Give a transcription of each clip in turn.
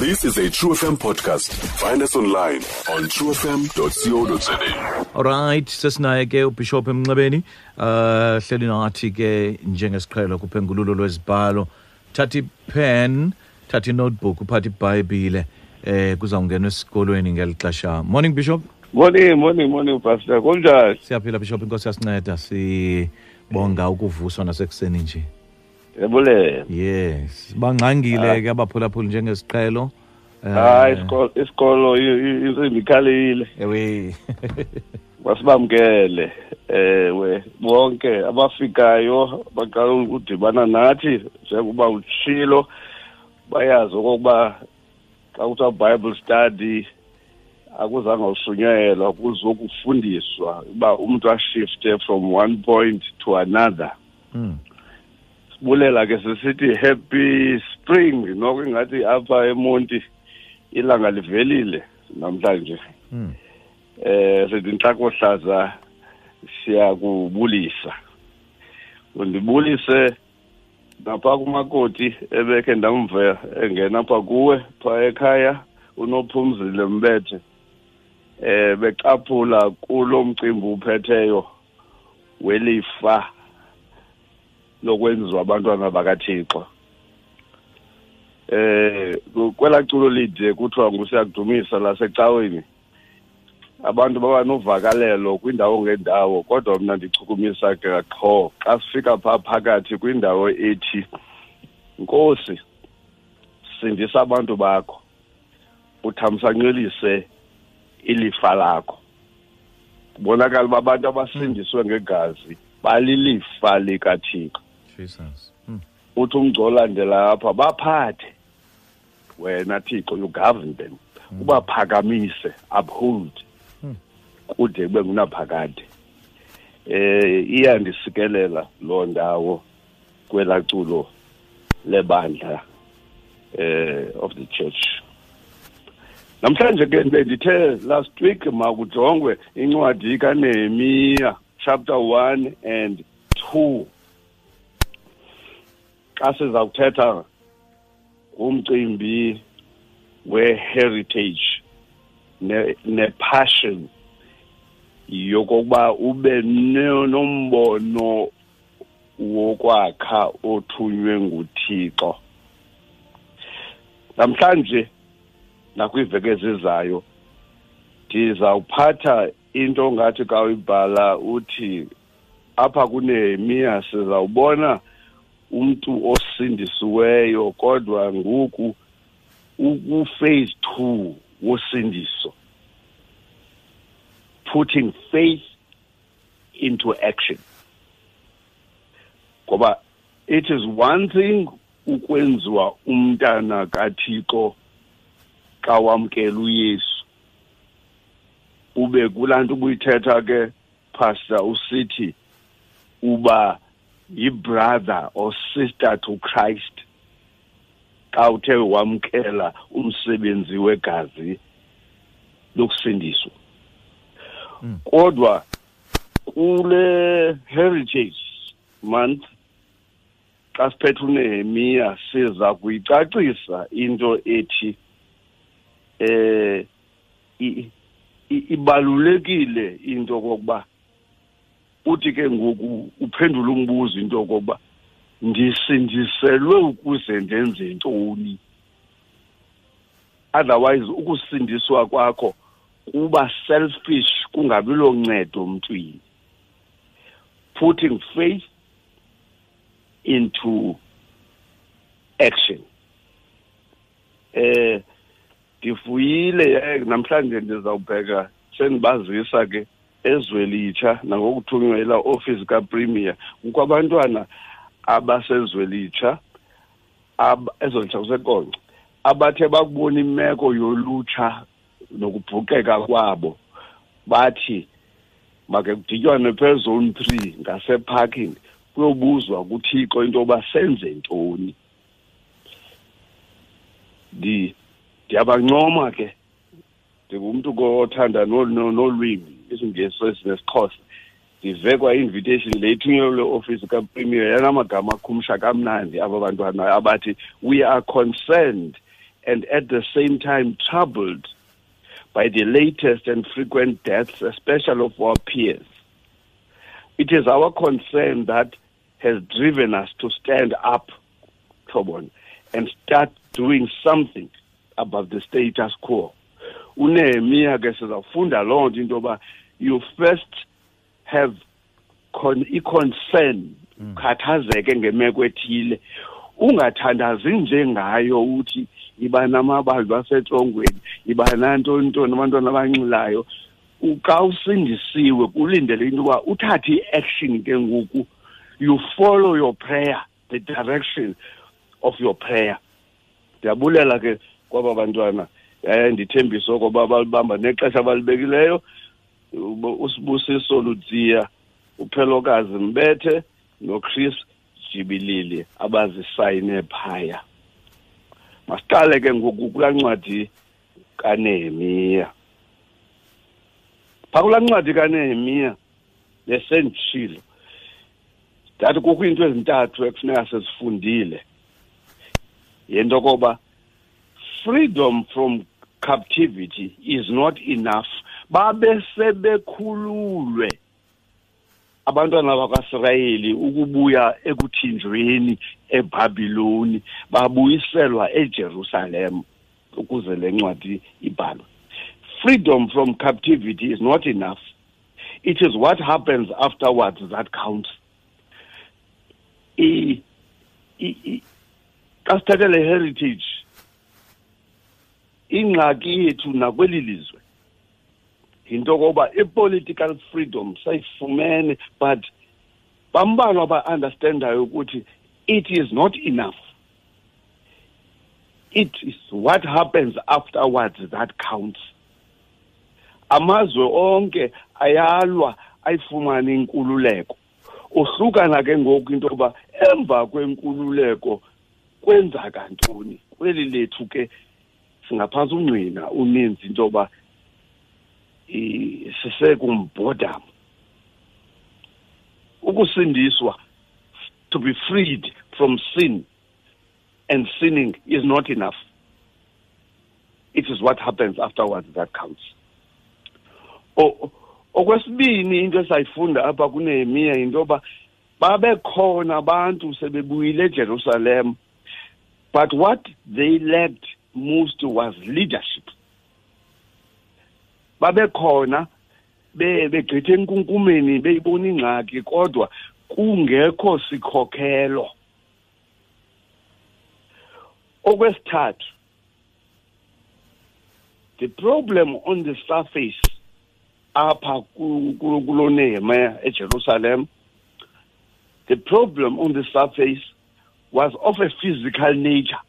This is a True FM podcast. Find us online on truefm.co.za. Alright, sesinaye ke uBishop Mncebeni. Uh hleli nathi ke njengesiqhelo kuphengululo lwezibhalo. Thathi pen, thathi notebook, uphathe iBhayibhile eh kuzawungena esikolweni ngelixesha. Morning Bishop. Morning, morning, morning, Pastor. Kunjani? Siyaphila Bishop, inkosi yasinceda sibonga ukuvuswa nasekuseni nje. Yebule. Yes, bangqangile ke abaphulaphuli njengesiqhelo. Eh, Hayi isikolo isikolo insimbi ikhalile. Ewe. Masibamkele. Ewe bonke abafikayo baqala ukudibana nathi njengoba utshilo bayazi okokuba xa kuthiwa Bible study akuzange ushunyayelwa kuzokufundiswa uba umuntu ashifte from one point to another Mm. Sibulela ke sisithi happy spring noko ingathi apha emonti ilanga livelile namhlanje. Mm. eh sithi inhlakohlaza siyakubulisa. Undibulise napha kumakoti ebekhe ndamva engena apha kuwe phaa ekhaya unophumzile mbethe eh becaphula kulo mcimbi uphetheyo welifa. Lokwenziwa abantwana bakaThixo. Eh kwela culo lide kuthiwa ngusiyakudumisa lasecaweni. Abantu baba novakalelo kwindawo ngendawo kodwa mna ndichukumisa ke xa sifika phaa phakathi kwindawo ethi nkosi sindisa abantu bakho uthamsanqelise ilifa lakho. Kubonakala uba abantu abasindiswe ngegazi balilifa likathixo Jesus. Mm. uthi umgco olandela apha baphathe wena thixo you govern them ubaphakamise uphold Mm. kude kube ngunaphakade eh iyandisikelela loo ndawo kwelaculo lebandla eh of the church namhlanje ke bendithe last week makujongwe incwadi kaNehemiya chapter 1 and 2 xa siza kuthetha ngumcimbi we-heritage ne- ne-passion yokokuba ube nombono wokwakha othunywe nguThixo. Namhlanje nakwiveki ezizayo ndizawuphatha into ngathi kawuyibhala uthi apha kunehemiya sizawubona umntu osindisiweyo kodwa ngoku uku-phase two wosindiso putting faith into action. Ngoba it is one thing ukwenziwa umntana kathixo xa wamkela uyesu. Ube kulaa nto ubuyithetha ke pastor usithi uba yi-brother or sister to christ xa uthe wamkela umsebenzi wegazi lokusindiswa Mm. kodwa kule heritage month xa siphethe unehemiya siza kuyicacisa into ethi eh ibalulekile into okokuba uthi ke ngoku uphendula umbuzo into okokuba ndisindiselwe ukuze ndenze ntoni? Otherwise ukusindiswa kwakho kuba selfish kungabi loncedo mntwini putting faith into action. Eh ngifuyile eh, namhlanje ndizawubheka. Sendibazisa ke ezwelitsha nangokuthunyelwa office kapremier. Kukho abantwana abasezwelitsha ab ezolitsha kusekonce abathe bakubona imeko yolutsha nokubhukeka kwabo bathi make kudityanwe phezone three ngaseparking kuyobuzwa kuthixo into yoba senze ntoni. Ndiyabancoma ke ndingumntu othanda nol- nol- nolwimi isingesi esinesixhosa ndive kwa-invitation le ithunyelwe office kapremier yanamagama akhumsha kamnandi aba bantwana abathi we are concerned and at the same time troubled by the latest and frequent deaths, especially of our peers. It is our concern that has driven us to stand up, Tobon, and start doing something about the status quo. unehemiya ke sizawufunda loo nto into yoba you first have con i-concern ukhathazeke ngemeko ethile. Ungathandazi nje ngayo uthi iba namabali basetrongweni iba nantontoni abantwana abanxilayo. Xa usindisiwe kulindele into yoba uthathe i-action ke ngoku. You follow your prayer the direction of your prayer. Ndiyabulela ke kwaba bantwana yaye ndithembise koba balibamba nexesha abalibekileyo usibusiso ludziya uphelokazi mbethe nochris jibilili abazisayine phaya. Masiqale ke ngoku kulaa ncwadi kanehemiya. Phaa kulaa ncwadi kanehemiya besenditshilo ndathi kukho iinto ezintathu ekufuneka sizifundile yento koba freedom from captivity is not enough babe sebekhululwe abantwana bakwaSirayeli ukubuya ekuthinjweni eBabiloni babuyiselwa eJerusalem ukuze le ncwadi ibhalwe. Freedom from captivity is not enough. It is what happens afterwards that counts. I xa sithethe le heritage ingxaki yethu nakweli lizwe yinto koba i-political freedom sayifumene but bambalwa ba-understandayo ukuthi it is not enough. It is what happens afterwards that counts. Amazwe onke ayalwa ayifumane inkululeko. Uhlukana ke ngoku into yoba emva kwenkululeko kwenzaka ntoni kweli lethu ke singaphantsi ungqina uninzi into yoba sisekumbhodam ukusindiswa to be freed from sin and sinning is not enough. It is what happens afterwards that counts. Okwesibini into esayifunda apha kunehemiya yinto yoba babekhona abantu sebebuyile ejerusalem but what they lacked most was leadership. Babekhona begqithe enkunkumeni beyibona ingxaki kodwa kungekho sikhokhelo. Okwesithathu the problem on the surface apha kulo nehemiah ejerusalem the problem on the surface was of a physical nature.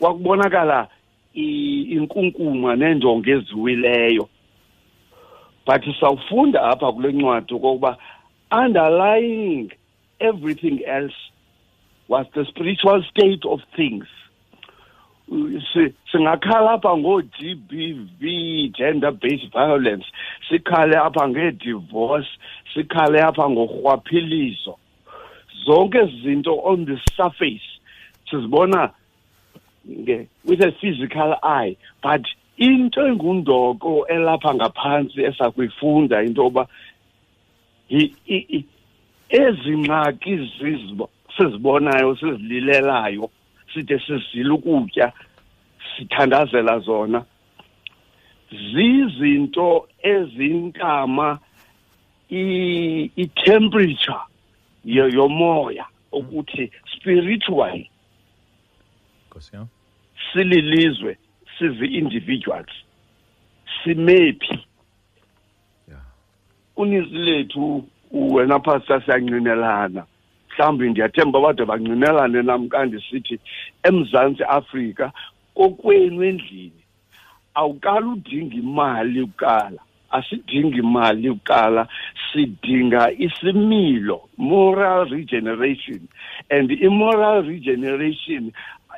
Kwakubonakala inkunkuma nenjongo eziwileyo. But sawufunda apha kule ncwadi okokuba underlying everything else was the spiritual state of things. Singakhala apha ngoo-g b v gender based violence sikhale apha ngee-divorce sikhale apha ngorhwaphilizo. Zonke ezi zinto on the surface sizibona with a physical eye but into engundoko elapha ngaphansi esakuyifunda into yoba ezi ngxaki sizibonayo sizililelayo side sizile ukutya sithandazela zona zizinto ezintama i-temperature yomoya ukuthi spiritually Nkosi yam. sililizwe sizi-individuals simephi? Yeah. uninzi lethu wena pastor siyanqinelana mhlawumbi ndiyathemba bade banqinelane nam kandisithi emzantsi afrika kokwenu endlini awukali udinga imali kuqala asidingi imali kuqala sidinga isimilo moral regeneration. And i-moral regeneration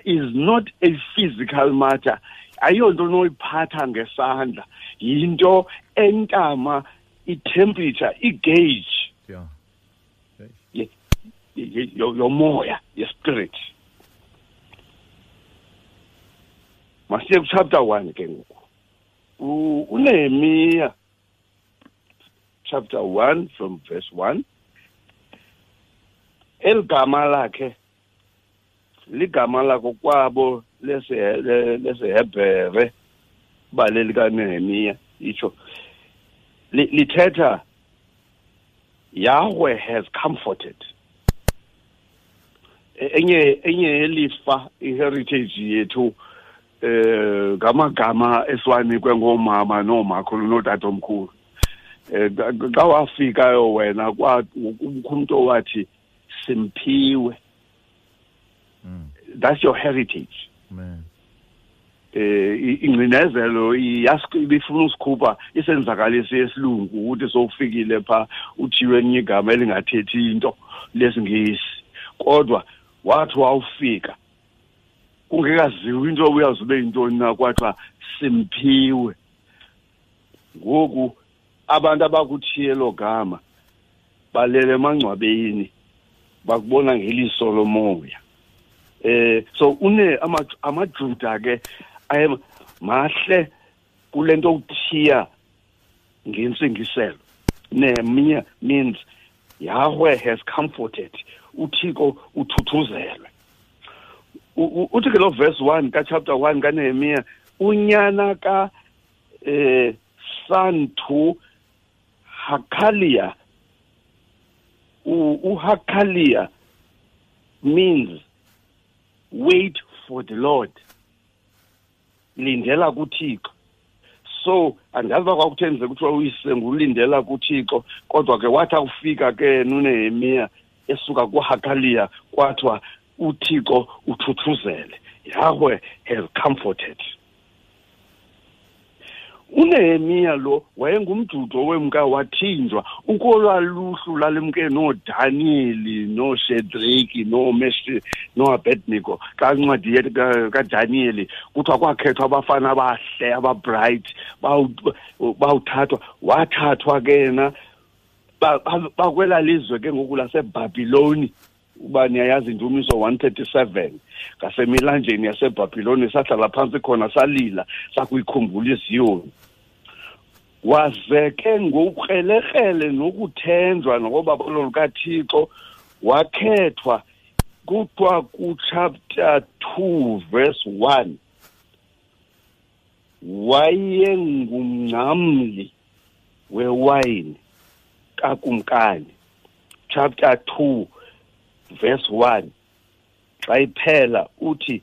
is not a physical matter. Ayonto onoyiphatha ngesandla. Yinto entama i-temperature i-gauge Yeah. ye- ye- yo- yomoya yespirit masiye kuchapter 1 ke ngoku. Unehemiya chapter 1 from verse 1 eligama lakhe ligama lako kwabo lese le- lesehebhere bale likanehemiya itsho li- lithetha Yahweh has comforted. E- enye enye elifa iheritage yethu eh ngamagama esiwanikwe ngomama nomakhulu notatomkhulu eh xa- wafikayo wena kwa umkhumto wathi simphiwe Mm. that's your heritage Amen. eh ingcinezelo ibifuna usikhupha isenzakalisi yesilungu ukuthi sowufikile pha uthiwe enye igama elingathethi into lesingisi kodwa wathi wawufika kungekaziwa into obuyawuzube yintoni na kwathiwa simphiwe ngoku abantu abakuthiye lo gama balele emangcwabeni bakubona ngeliso lomoya eh so une ama- amajuda ke aye mahle kulento okuthiya ngentsingiselo nehemiya means yahweh has comforted uthixo uthuthuzelwe uthi ke lo verse 1 ka-chapter 1 kanehemiya unyana ka eh santu hakalia U- uhakalia means wait for the lord. Lindela kuthixo. So andazi uba kwakuthenzeka kuthiwa uyise ngulindela kuthixo kodwa ke wathi awufika ke nunehemiya esuka kuhakaliya kwathiwa uthixo uthuthuzele. Yahweh has comforted. Unehemiya lo wayengumjudo wemka wathinjwa. Ukolwa luhlu lalemke noodaniyeli nooshedraki noomeshi nooabednego kancwadi kadaniyeli kuthiwa kwakhethwa abafana abahle ababright bawu- bawuthathwa. Wathathwa ke ba- bakwela lizwe ke ngoku lasebhabhiloni. Uba niyayazi ndumiso one thirty seven ngasemilanjeni yasebhabhiloni sahlala phantsi khona salila sakuyikhumbula iziyoni wazeke ngokrelekrele nokuthenjwa nokobabalo lukathixo wakhethwa kuthiwa kuchapter two verse one. Wayengumncamli wewayini kakumkani. Chapter 2 verse 1 xa iphela uthi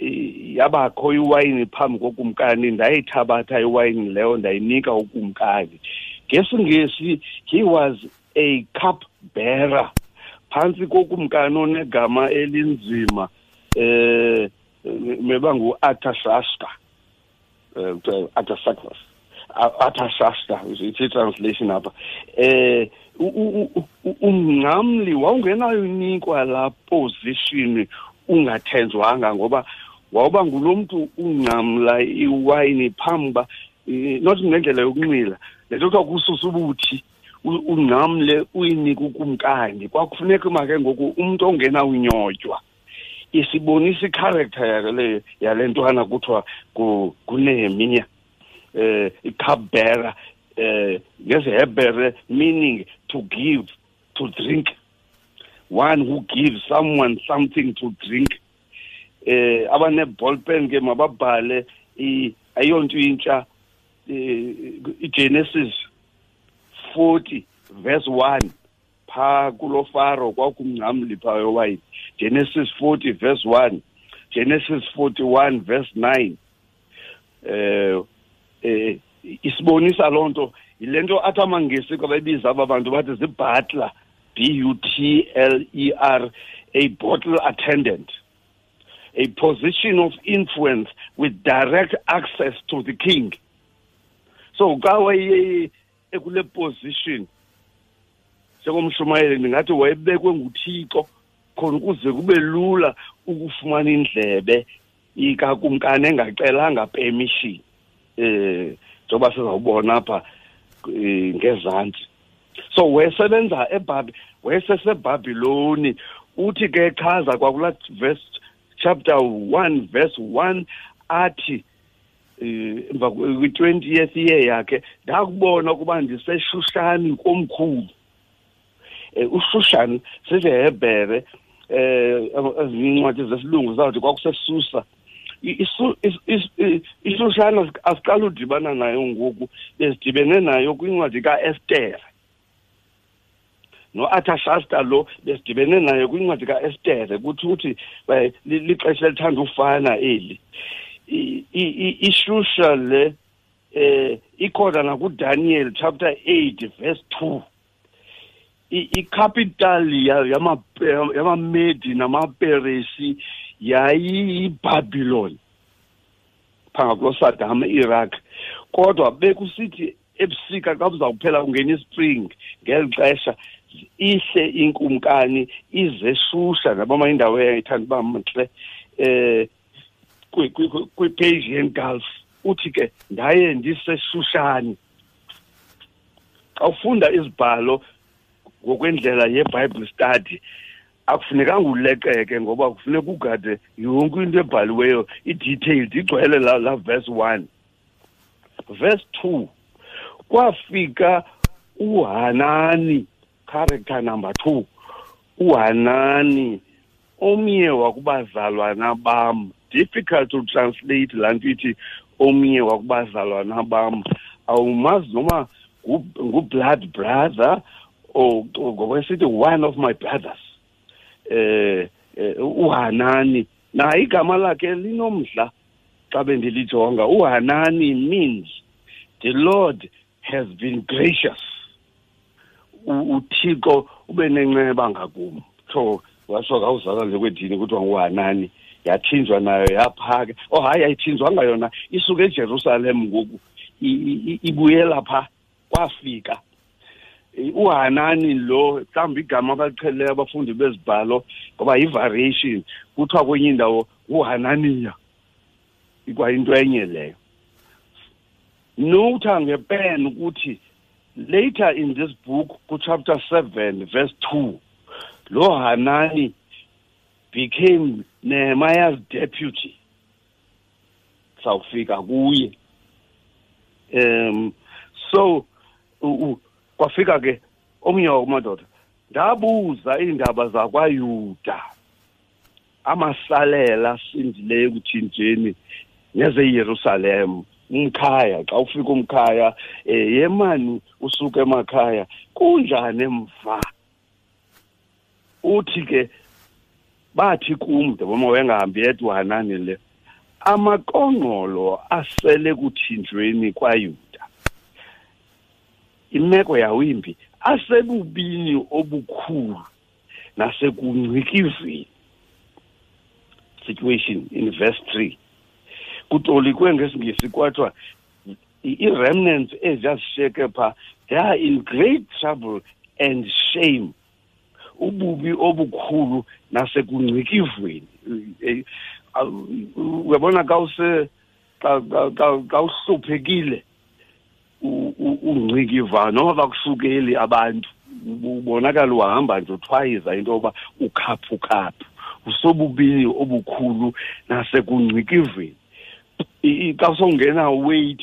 eh, yabakho iwayini phambi kokumkani ndayithabatha iwayini leyo ndayinika ukumkani. Ngesingesi he was a cup bearer phantsi kokumkani onegama elinzima eh meba ngu-atasasta um artasacus atasasta ithi translation apha? Eh u- u- u- u- umncamli wawungenayo inikwa la position ungathenjwanga ngoba wawuba ngulo mntu ungcamla iwayini phambi uba not ngendlela yokunxila le nto kuthiwa kususa ubuthi ungcamle uyinike ukumkani. Kwakufuneka make ngoku umntu ongenawunyotywa isibonisa ikharektha yale yale ntwana kuthiwa ku- kunehemiya eh ikhabera eh ngezehebhere meaning to give to drink. One who gives someone something to drink. Eh abane ballpen ke mababhale ayonto intsha eh, iGenesis 40 verse 1 pha kulo faro kwakumncamli pha yowayini. Genesis 40 verse 1 Genesis 41 verse 9 eh eh isibonisa lonto yilento athi amangesi kwabayibiza aba bantu bathi zibutler B U T L E R a bottle attendant. A position of influence with direct access to the king. So xa waye ekule position njengomshumayeli ndingathi wayebekwe nguthixo khona ukuze kube lula ukufumana indlebe ikakumkani engacelanga permission eh njengoba sizawubona apha eh, ngezantsi. So wayesebenza ebhabi wayesesebhabhiloni uthi ke chaza kwakula verse chapter 1 verse 1 athi eh, emva kwi-20th year yakhe ndakubona ukuba ndiseshushani komkhulu. Um ushushani sesehebhere um ezinye iincwadi zesilungu zawuthi kwakusesusa. Ishushana asiqala udibana nayo ngoku bezidibene nayo kwincwadi kaestere no-athashasta lo besidibene naye kwincwadi ka-estere kuthi uthi lixesha elithanda ufana eli ishusha le eh ikhona nakudaniel chapter 8 verse 2 icapital yamamedi namaperesi yayiyibhabhiloni phanga kulo sadam e-iraq. Kodwa bekusithi ebusika xa buzawuphela kungena ispring ngeli xesha ihle inkumkani izeshusha nabama indawo eyayithanda uba mntle eh kwi-Persian Gulf. Uthi ke ndaye ndiseshushani xa ufunda izibhalo ngokwendlela ye-bible study akufunekanga uleqeke ngoba kufuneka ugade yonke into ebhaliweyo i-detailed igcwele la, la verse one. Verse two kwafika uhanani character number two. Uhanani omnye wakubazalwana bam. Difficult to translate laa nto ithi omnye wakubazalwana bam. Awumazi noma ngu-blood brother or ngokwesithi one of my brothers. Eh uhanani. Naye igama lakhe linomdla xa bendilijonga uhanani means the lord has been gracious. Uthixo ube nenceba ngakum. So washo kawuzala nje kwedini kuthiwa nguhanani yathinjwa nayo yaphake oh hayi ayithinjwanga yona isuke ejerusalem ngoku ibuyela pha kwafika. Uhanani lo mhlawumbi igama abaliqhelileyo abafundi bezibhalo ngoba yi-variation kuthiwa kwenye indawo uhananiya. Ikwayinto enye leyo. Notha ngepen ukuthi later in this book ku-chapter 7 verse 2 lo hanani became Nehemiah's deputy. Sawufika kuye. Um so kwafika ke omnye wakumadoda ndabuza iindaba zakwayuda. Amasalela asindileyo ekuthinjeni nezeyerusalem umkhaya xa ufika umkhaya um yemani usuka emakhaya? Kunjani emva? Uthi ke bathi kum ndaboma wayengahambi yedwa hanani le amaqongqolo asele kuthinjweni kwayuda. Imeko yawimbi asebubini obukhulu nasekungcikizeni situation in verse 3 kutolikwe ngesingesi kwathiwa i-remnants ezazishiyeke phaa they are in great trouble and shame. Ububi obukhulu nasekungcikivweni uyabona ka use ka uhluphekile ungcikiva noma bakusukeli abantu ubonakala uhamba nje uthwayiza into yoba ukhaphukhaphu usobubini obukhulu nasekungcikiveni xa sowungena weight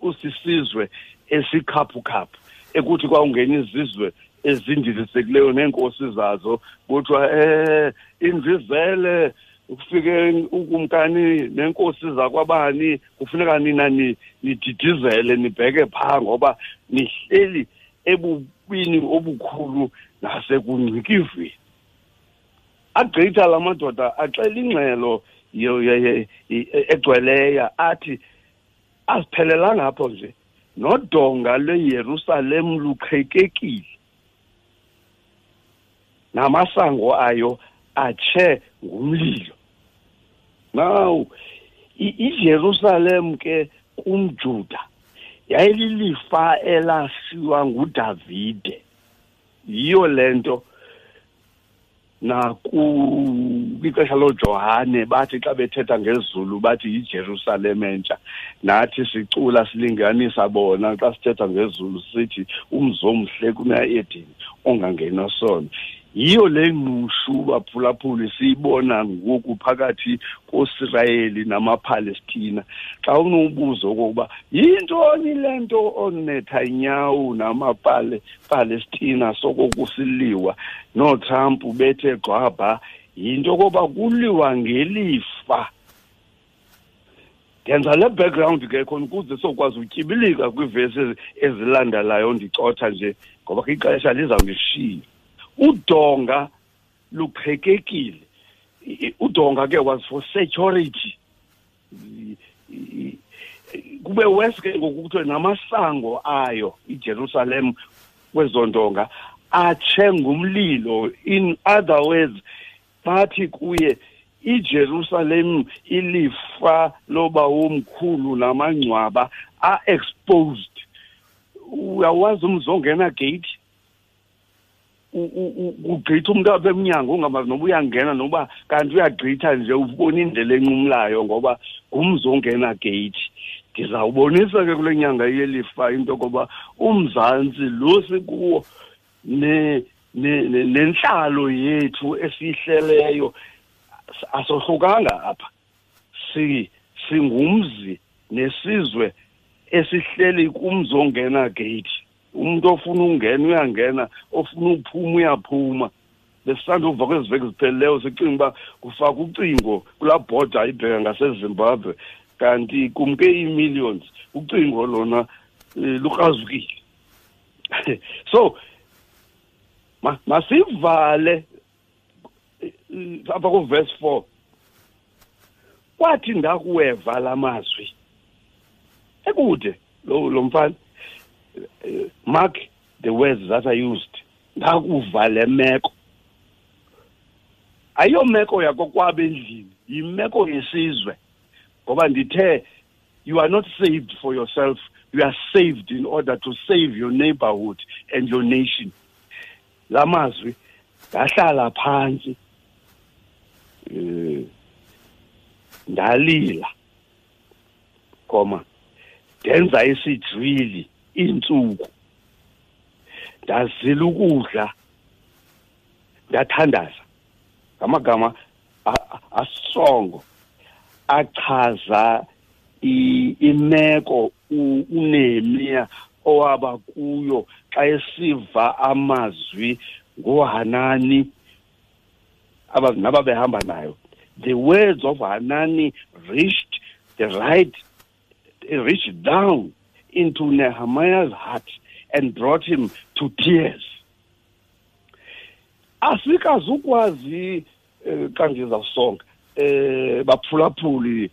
usisizwe esikhaphukhaphu ekuthi kwawungena izizwe ezindilisekileyo neenkosi zazo kuthiwa eh indizele kufike ukumkani nenkosi zakwabani kufuneka nina nididizele nibheke phaa ngoba nihleli ebubini obukhulu nasekungcikiveni agqitha la madoda axela ingxelo egcweleya athi aziphelelanga apho nje nodonga lweyerusalem luqhekekile. Namasango ayo atshe ngumlilo. Now iJerusalem ke kumjuda yayililifa elasiwa ngudavide. Yiyo lento nakwixesha lojohane bathi xa bethetha ngezulu bathi yijerusalem entsha. Nathi sicula silinganisa bona xa sithetha ngezulu sithi umzi omhle kunaedini ongangenwa sona. Yiyo le ngqushu baphulaphuli siyibona ngoku phakathi kosirayeli namapalestina. Xa unobuzo okokuba yintoni le nto onetanyahu namapalestina sokokusiliwa? Nootrump bethe gxwabha yinto yokoba kuliwa ngelifa. Ndenza le background ke khona ukuze sokwazi utyibilika kwiivesi ezilandelayo ndicotha nje ngoba ke ixesha lizawundishiya udonga luqhekekile udonga ke was for security. Kube west ke ngoku kuthiwe namasango ayo ijerusalem kwezo ndonga atshe ngumlilo. In other words bathi kuye iJerusalem ilifa loba womkhulu namangcwaba a-exposed. Uyawazi umzongena gate? Ugqitha umuntu apha emnyango ungamazi noba uyangena noba kanti uyagqitha nje ubona indlela enqumlayo ngoba ngumzongena gate. Ndizawubonisa ke kule nyanga yelifa into yokoba umzantsi lo sikuwo nenhlalo yethu esiyihleleyo asohlukanga apha. Si singumzi nesizwe esihleli kumzi ongena gate. Umuntu ofuna ungena uyangena ofuna uphuma uyaphuma. Besisanda uva kwezi veki zipheleleyo sicinga uba kufaka ucingo kulaa bhoda ayibheka ngasezimbabwe. Kanti kumke ii-millions ucingo lona um lukrazukile. So masivale apha kuverse 4 kwathi ndakuweva lamazwi ekude lo lo mfana. Mark the words that i used ndakuva le meko ayomeko yakokwabo endlini yimeko yesizwe. Ngoba ndithe you are not saved for yourself you are saved in order to save your neighborhood and your nation. Lamazwi ngahlala phansi. Eh ndalila koma ndenza isidrili iintsuku ndazila ukudla ndathandaza. Ngamagama asongo achaza imeko uNehemiya owaba kuyo xa esiva amazwi ngoHanani naba behamba nayo. The words of Hanani reached the right reached down. Into Nehemiah's heart and brought him to tears. Asikazukwazi xa ngizawusonga eh baphulaphuli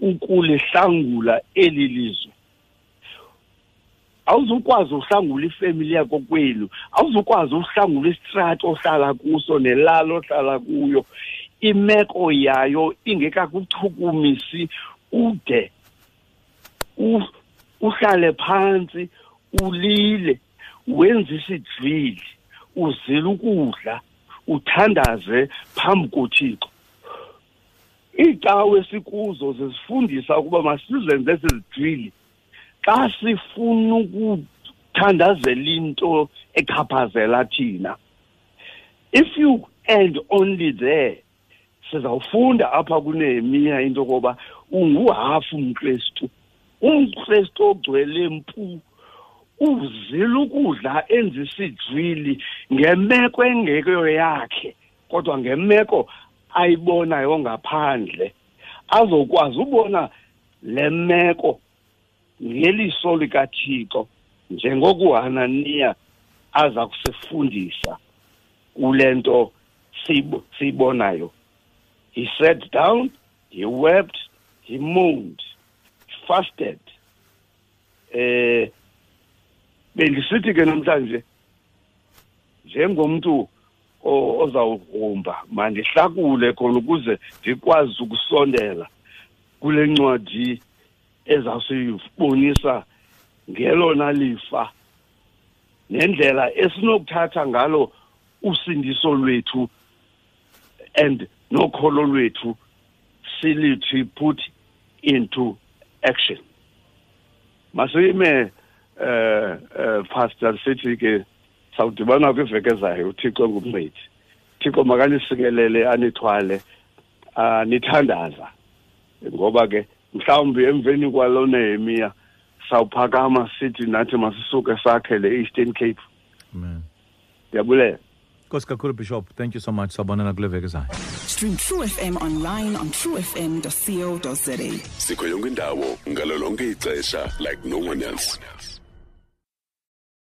ukulihlangula eli lizwe. Awuzukwazi uhlangula ifemily yakho kwenu awuzukwazi uhlangula isitrato ohlala kuso nelalo ohlala kuyo. Imeko yayo ingekakuchukumisi ude uhlale phansi ulile wenze isidrili uzile ukudla uthandaze phambi kothixo iicawe esikuzo zisifundisa ukuba masizenze ezi zidrili xa sifuna ukuthandazela into echaphazela thina if you end only there sizawufunda apha kunehemiya into yokoba unguhafu umkristu umkristu ogcwele mpu uzile ukudla enza isidrili ngemeko engekho yakhe kodwa ngemeko ayibonayo ngaphandle azokwazi ubona le meko ngeliso likathixo njengokuhananiya aza kusifundisa kule nto siyibonayo. He sat down he wept he moaned. Fasted. Eh bendisithi ke namhlanje njengomntu ozawugrumba mandihlakule khona ukuze ndikwazi ukusondela kule ncwadi ezawusibonisa ngelona lifa nendlela esinokuthatha ngalo usindiso lwethu and nokholo lwethu silithi put into action. Masime eh uh, pastor sithi ke sawudibana kwiveke ezayo uthixo ngumncedi thixo makanisingelele anithwale anithandaza. Ngoba ke mhlawumbi emveni kwalo nehemiya sawuphakama sithi nathi masisuke sakhele e-eastern cape. Amen. Ndiyabulela nkosi kakhulu bishop thank you so much. Sabonana kule veki ezayo Stream True FM online on truefm.co.za. sikho yonke indawo ngalo lonke ixesha like no one else